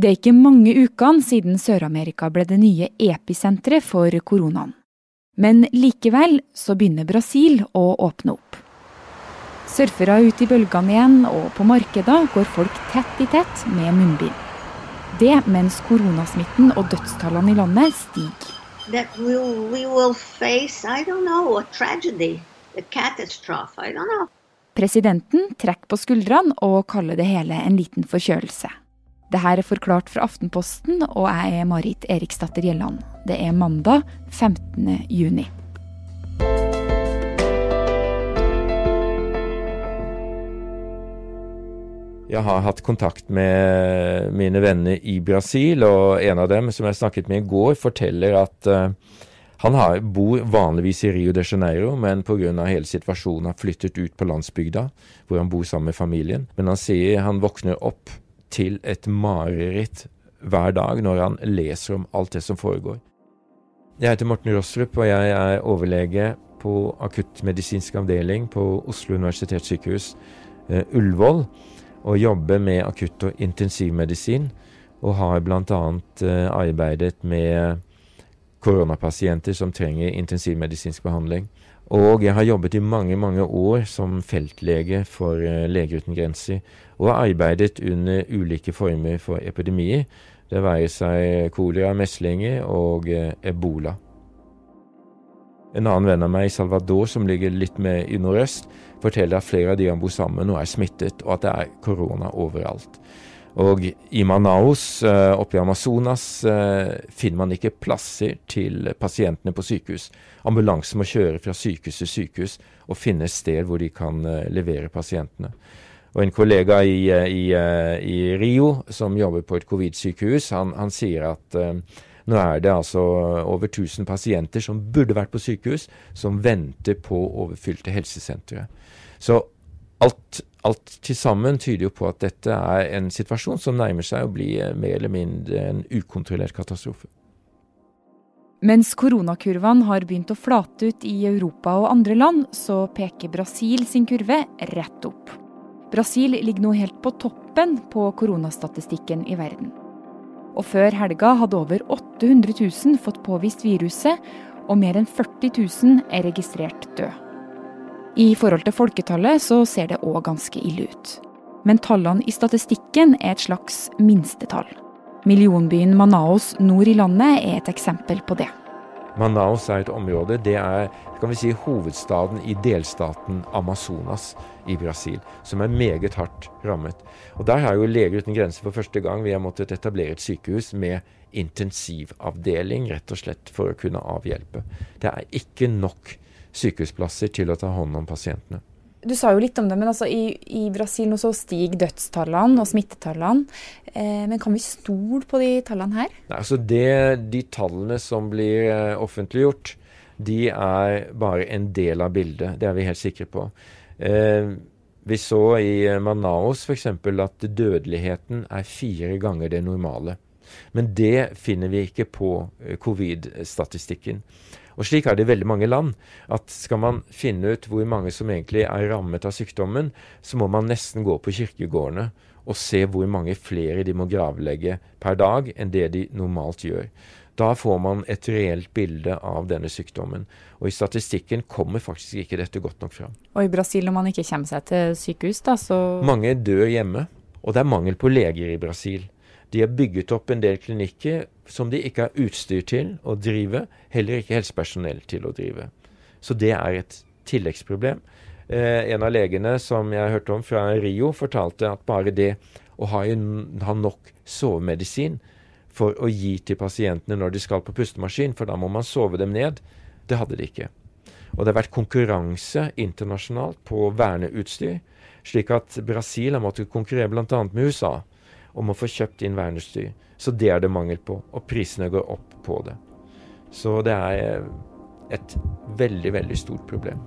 Det er ikke mange ukene siden Sør-Amerika ble det nye episenteret for koronaen. Men likevel så begynner Brasil å åpne opp. Surfere ut i bølgene igjen, og på markeder går folk tett i tett med munnbind. Det mens koronasmitten og dødstallene i landet stiger. That we'll, we will face, I don't know, a tragedy, a catastrophe, I don't know. Presidenten trekker på skuldrene og kaller det hele en liten forkjølelse. Det her er forklart fra Aftenposten, og jeg er Marit Eriksdatter Gjelland. Det er mandag 15. juni. Jeg har hatt kontakt med mine venner i Brasil, og en av dem som jeg snakket med i går, forteller at uh, han har, bor vanligvis i Rio de Janeiro, men pga. hele situasjonen har flyttet ut på landsbygda, hvor han bor sammen med familien. Men han sier han våkner opp til et mareritt hver dag når han leser om alt det som foregår. Jeg heter Morten Rostrup, og jeg er overlege på akuttmedisinsk avdeling på Oslo universitetssykehus, uh, Ullevål og jobber med akutt- og intensivmedisin. Og har bl.a. Eh, arbeidet med koronapasienter som trenger intensivmedisinsk behandling. Og jeg har jobbet i mange, mange år som feltlege for uh, Leger uten grenser. Og har arbeidet under ulike former for epidemier. Det være seg kolera, meslinger og uh, ebola. En annen venn av meg i Salvador, som ligger litt mer i nordøst, forteller at flere av de han bor sammen med nå er smittet, og at det er korona overalt. Og i Manaus, eh, oppe i Amazonas, eh, finner man ikke plasser til pasientene på sykehus. Ambulansen må kjøre fra sykehus til sykehus og finne et sted hvor de kan eh, levere pasientene. Og En kollega i, i, i Rio som jobber på et covid-sykehus, han, han, sier at nå er det altså over 1000 pasienter som burde vært på sykehus, som venter på overfylte helsesentre. Så alt, alt til sammen tyder jo på at dette er en situasjon som nærmer seg å bli mer eller mindre en ukontrollert katastrofe. Mens koronakurvene har begynt å flate ut i Europa og andre land, så peker Brasil sin kurve rett opp. Brasil ligger nå helt på toppen på koronastatistikken i verden. Og før helga hadde over 800 000 fått påvist viruset, og mer enn 40 000 er registrert død. I forhold til folketallet så ser det òg ganske ille ut. Men tallene i statistikken er et slags minstetall. Millionbyen Manaus nord i landet er et eksempel på det. Manaus er et område, det er kan vi si, hovedstaden i delstaten Amazonas i Brasil, som er meget hardt rammet. Og Der har jo Leger uten grenser for første gang vi har måttet etablere et sykehus med intensivavdeling, rett og slett for å kunne avhjelpe. Det er ikke nok sykehusplasser til å ta hånd om pasientene. Du sa jo litt om det, men altså i, i Brasil nå så stiger dødstallene og smittetallene. Eh, men kan vi stole på de tallene her? Nei, altså det, De tallene som blir eh, offentliggjort, de er bare en del av bildet. Det er vi helt sikre på. Eh, vi så i Manaus f.eks. at dødeligheten er fire ganger det normale. Men det finner vi ikke på eh, covid-statistikken. Og slik er det i veldig mange land. At skal man finne ut hvor mange som egentlig er rammet av sykdommen, så må man nesten gå på kirkegårdene og se hvor mange flere de må gravlegge per dag enn det de normalt gjør. Da får man et reelt bilde av denne sykdommen. Og i statistikken kommer faktisk ikke dette godt nok fram. Og i Brasil, når man ikke kommer seg til sykehus, da, så Mange dør hjemme. Og det er mangel på leger i Brasil. De har bygget opp en del klinikker som de ikke har utstyr til å drive, heller ikke helsepersonell til å drive. Så det er et tilleggsproblem. Eh, en av legene som jeg hørte om fra Rio, fortalte at bare det å ha, ha nok sovemedisin for å gi til pasientene når de skal på pustemaskin, for da må man sove dem ned, det hadde de ikke. Og det har vært konkurranse internasjonalt på verneutstyr, slik at Brasil har måttet konkurrere bl.a. med USA om å få kjøpt inn verneutstyr. Så det er det mangel på, og prisene går opp på det. Så det er et veldig, veldig stort problem.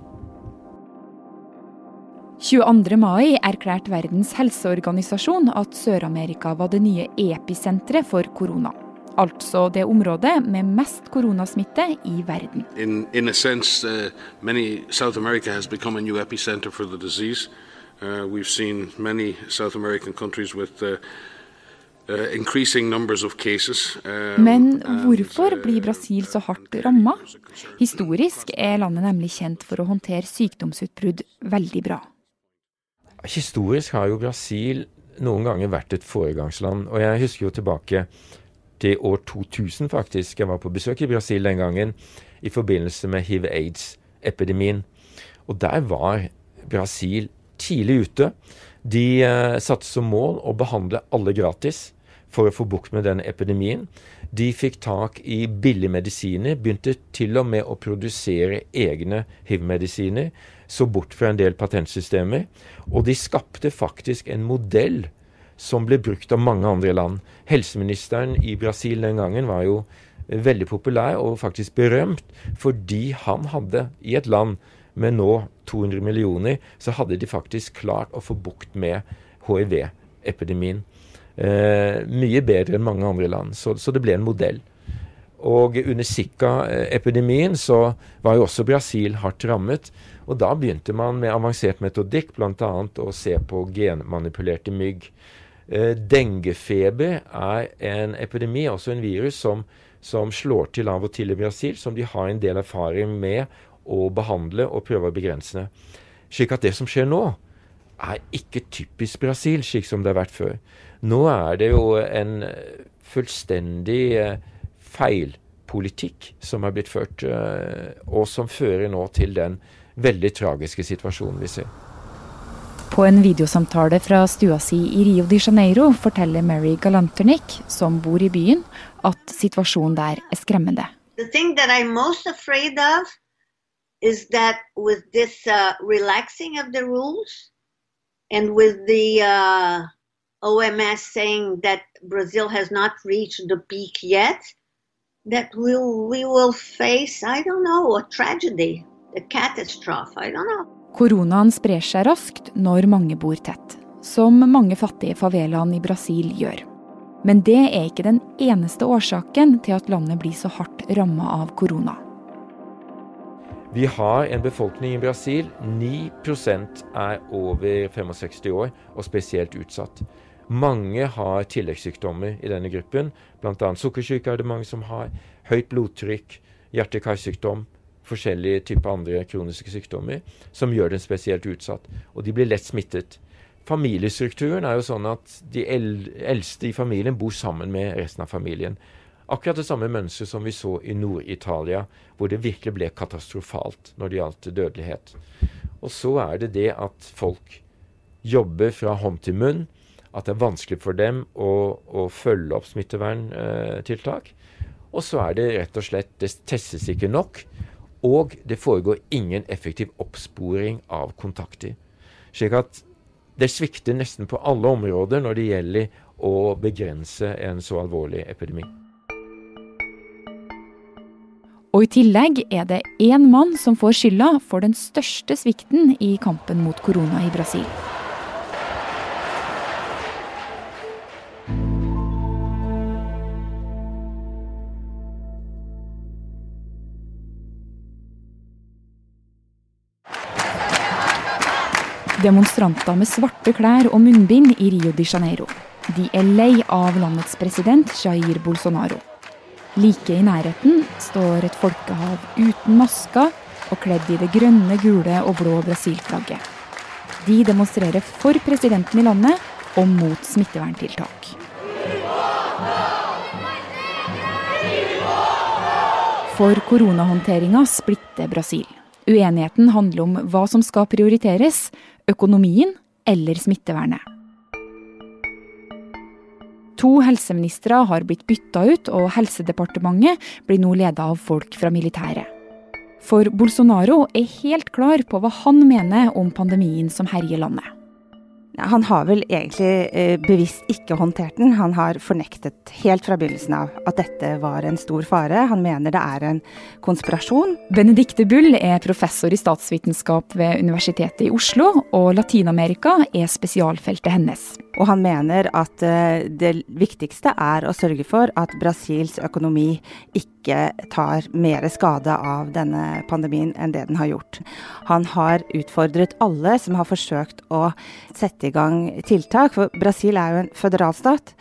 22. mai erklærte Verdens helseorganisasjon at Sør-Amerika var det nye episenteret for korona. Altså det området med mest koronasmitte i verden. In, in a sense, uh, many South America has become a new epicenter for the disease. Uh, we've seen many South American countries with uh, Uh, increasing numbers of cases. Um, Men hvorfor uh, blir Brasil så hardt ramma? Historisk er landet nemlig kjent for å håndtere sykdomsutbrudd veldig bra. Historisk har jo Brasil noen ganger vært et foregangsland. Og jeg husker jo tilbake til år 2000, faktisk. Jeg var på besøk i Brasil den gangen i forbindelse med hiv-aids-epidemien. Og der var Brasil tidlig ute. De eh, satte som mål å behandle alle gratis for å få bukt med den epidemien. De fikk tak i billige medisiner, begynte til og med å produsere egne hiv-medisiner. Så bort fra en del patentsystemer. Og de skapte faktisk en modell som ble brukt av mange andre land. Helseministeren i Brasil den gangen var jo veldig populær og faktisk berømt fordi han hadde, i et land med nå 200 millioner, så hadde de faktisk klart å få bukt med hiv-epidemien. Eh, mye bedre enn mange andre land. Så, så, det ble en modell. Og under Zika-epidemien så var jo også Brasil hardt rammet. Og da begynte man med avansert metodikk, bl.a. å se på genmanipulerte mygg. Eh, dengefeber er en epidemi, altså en virus, som, som slår til av og til i Brasil, som de har en del erfaring med å behandle og prøve å begrense. Slik at det som skjer nå, er ikke typisk Brasil, slik som det har vært før. Nå er det jo en fullstendig eh, feilpolitikk som er blitt ført, eh, og som fører nå til den veldig tragiske situasjonen vi ser. På en videosamtale fra stua si i Rio de Janeiro forteller Mary Galanternick, som bor i byen, at situasjonen der er skremmende. The thing that I'm most afraid of is that with this uh, relaxing of the rules and with the uh, OMS saying that Brazil has not reached the peak yet, that we'll, we will face, I don't know, a tragedy, a catastrophe. I don't know. Koronaen sprer seg raskt når mange bor tett, som mange fattige favelaen i Brasil gjør. Men det er ikke den eneste årsaken til at landet blir så hardt ramma av korona. Vi har en befolkning i Brasil 9% er over 65 år og spesielt utsatt. Mange har tilleggssykdommer i denne gruppen. Bl.a. sukkersyke er det mange som har. Høyt blodtrykk, hjerte-karsykdom, forskjellige typer andre kroniske sykdommer som gjør den spesielt utsatt. Og de blir lett smittet. Familiestrukturen er jo sånn at de eldste i familien bor sammen med resten av familien. Akkurat det samme mønsteret som vi så i Nord-Italia, hvor det virkelig ble katastrofalt når det gjaldt dødelighet. Og så er det det at folk jobber fra hånd til munn, at det er vanskelig for dem å, å følge opp smitteverntiltak. Og så er det rett og slett Det testes ikke nok. Og det foregår ingen effektiv oppsporing av kontakter. Slik at det svikter nesten på alle områder når det gjelder å begrense en så alvorlig epidemi. Og i tillegg er det én mann som får skylda for den største svikten i kampen mot korona i Brasil. Demonstranter med svarte klær og munnbind i Rio de Janeiro. De er lei av landets president Jair Bolsonaro. Like i nærheten står et folkehav uten masker og kledd i det grønne, gule og blå Brasil-flagget. De demonstrerer for presidenten i landet og mot smitteverntiltak. For koronahåndteringa splitter Brasil. Uenigheten handler om hva som skal prioriteres, økonomien eller smittevernet. To helseministre har blitt bytta ut, og Helsedepartementet blir nå leda av folk fra militæret. For Bolsonaro er helt klar på hva han mener om pandemien som herjer landet. Han har vel egentlig eh, bevisst ikke håndtert den. Han har fornektet helt fra begynnelsen av at dette var en stor fare. Han mener det er en konspirasjon. Benedicte Bull er professor i statsvitenskap ved Universitetet i Oslo, og Latin-Amerika er spesialfeltet hennes. Og han mener at eh, det viktigste er å sørge for at Brasils økonomi ikke tar mer skade av denne pandemien enn det den har gjort. Han har utfordret alle som har forsøkt å sette i gang tiltak, for Brasil er jo en føderalstat.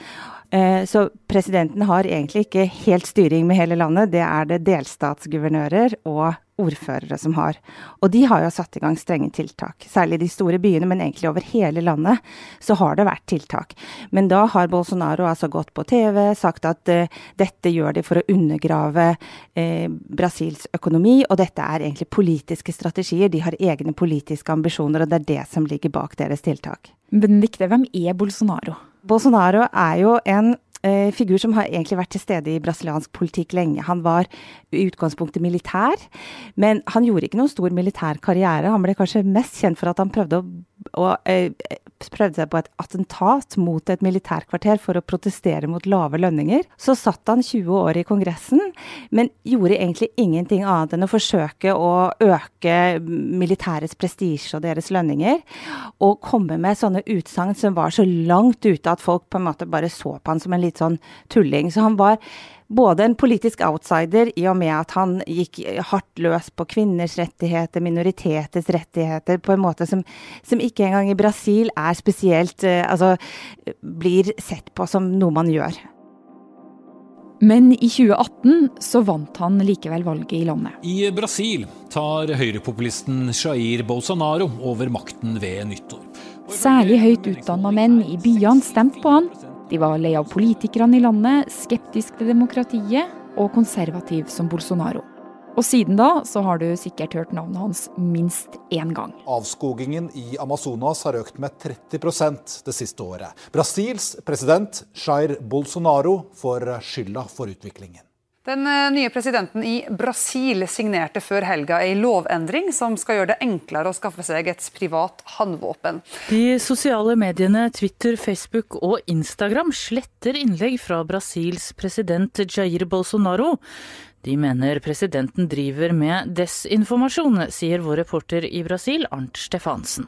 Eh, så presidenten har egentlig ikke helt styring med hele landet. Det er det delstatsguvernører og ordførere som har. Og de har jo satt i gang strenge tiltak. Særlig i de store byene, men egentlig over hele landet så har det vært tiltak. Men da har Bolsonaro altså gått på TV, sagt at uh, dette gjør de for å undergrave uh, Brasils økonomi, og dette er egentlig politiske strategier. De har egne politiske ambisjoner, og det er det som ligger bak deres tiltak. Men viktig, hvem er Bolsonaro? Bolsonaro er jo en eh, figur som har egentlig vært til stede i brasiliansk politikk lenge. Han var i utgangspunktet militær, men han gjorde ikke noen stor militær karriere. Han ble kanskje mest kjent for at han prøvde å å eh, prøvde seg på et attentat mot et militærkvarter for å protestere mot lave lønninger. Så satt han 20 år i Kongressen, men gjorde egentlig ingenting annet enn å forsøke å øke militærets prestisje og deres lønninger, og komme med sånne utsagn som var så langt ute at folk på en måte bare så på han som en litt sånn tulling. Så han var både en politisk outsider i og med at han gikk hardt løs på kvinners rettigheter, minoriteters rettigheter, på en måte som, som ikke engang i Brasil er spesielt eh, Altså blir sett på som noe man gjør. Men i 2018 så vant han likevel valget i landet. I Brasil tar høyrepopulisten Jair Bolsonaro over makten ved nyttår. Særlig høyt utdanna menn i byene stemte på han, de var lei av politikerne i landet, skeptisk til demokratiet og konservativ som Bolsonaro. Og siden da så har du sikkert hørt navnet hans minst én gang. Avskogingen i Amazonas har økt med 30% det siste året. Brasils president Jair Bolsonaro får skylda for utviklingen. Den eh, nye presidenten i Brasil signerte før helga ei lovendring som skal gjøre det enklere å skaffe seg et privat håndvåpen. De sosiale mediene Twitter, Facebook og Instagram sletter innlegg fra Brasils president Jair Bolsonaro. De mener presidenten driver med desinformasjon, sier vår reporter i Brasil, Arnt Stefansen.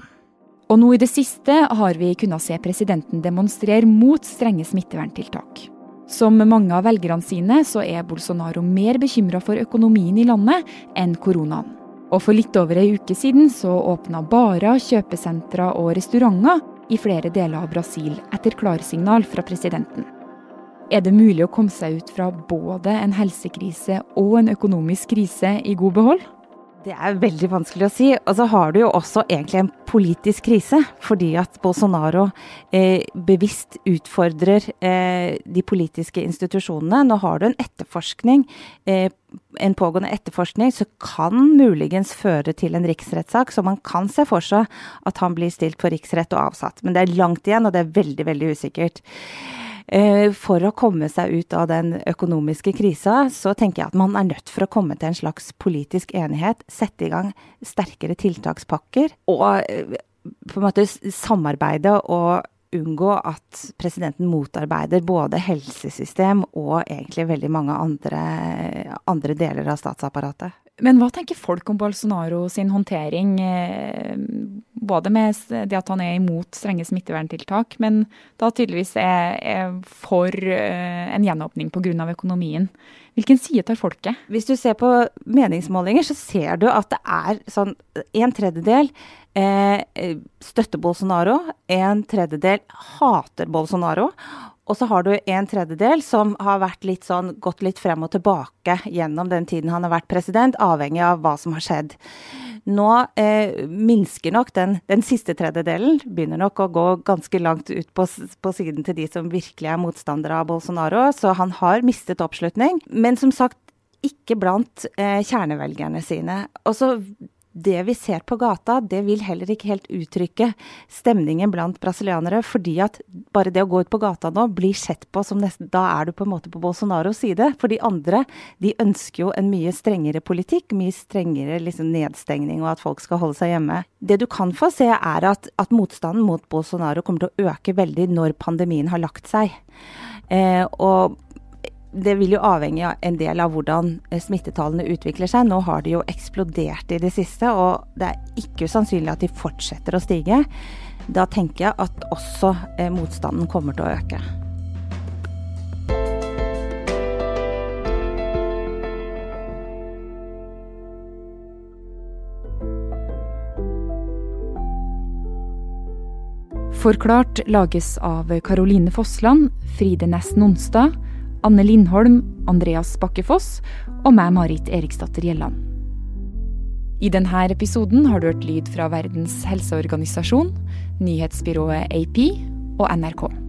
Og nå i det siste har vi kunnet se presidenten demonstrere mot strenge smitteverntiltak. Som mange av velgerne sine, så er Bolsonaro mer bekymra for økonomien i landet enn koronaen. Og for litt over ei uke siden så åpna barer, kjøpesentre og restauranter i flere deler av Brasil etter klarsignal fra presidenten. Er det mulig å komme seg ut fra både en helsekrise og en økonomisk krise i god behold? Det er veldig vanskelig å si. Og så har du jo også egentlig en politisk krise, fordi at Bolsonaro eh, bevisst utfordrer eh, de politiske institusjonene. Nå har du en etterforskning, eh, en pågående etterforskning, som kan muligens føre til en riksrettssak. Så man kan se for seg at han blir stilt for riksrett og avsatt. Men det er langt igjen, og det er veldig, veldig usikkert. Eh, for å komme seg ut av den økonomiske krisa, så tenker jeg at man er nødt for å komme til en slags politisk enighet. Sette i gang sterkere tiltakspakker. Og eh, på en måte samarbeide og unngå at presidenten motarbeider både helsesystem og egentlig veldig mange andre, andre deler av statsapparatet. Men hva tenker folk om Bolsonaro sin håndtering, eh, både med det at han er imot strenge smitteverntiltak, men da tydeligvis er, er for eh, en gjenåpning pga. økonomien. Hvilken side tar folket? Hvis du ser på meningsmålinger, så ser du at det er sånn en tredjedel eh, støtter Bolsonaro, en tredjedel hater Bolsonaro. Og så har du en tredjedel som har litt sånn, gått litt frem og tilbake gjennom den tiden han har vært president, avhengig av hva som har skjedd. Nå eh, minsker nok den, den, siste tredjedelen, begynner nok å gå ganske langt ut på, på, siden til de som virkelig er motstandere av Bolsonaro, så han har mistet oppslutning. Men som sagt, ikke blant eh, kjernevelgerne sine. Og så det vi ser på gata, det vil heller ikke helt uttrykke stemningen blant brasilianere. Fordi at bare det å gå ut på gata nå blir sett på som nesten Da er du på en måte på Bolsonaros side. For de andre, de ønsker jo en mye strengere politikk. Mye strengere liksom, nedstengning og at folk skal holde seg hjemme. Det du kan få se, er at, at motstanden mot Bolsonaro kommer til å øke veldig når pandemien har lagt seg. Eh, og det vil jo avhenge en del av hvordan eh, smittetallene utvikler seg. Nå har de jo eksplodert i det siste, og det er ikke usannsynlig at de fortsetter å stige. Da tenker jeg at også eh, motstanden kommer til å øke. Forklart lages av Caroline Fossland, Fride Næss Nonstad, Anne Lindholm, Andreas Bakkefoss og meg, Marit Eriksdatter Gjelland. I denne episoden har du hørt lyd fra Verdens helseorganisasjon, nyhetsbyrået AP og NRK.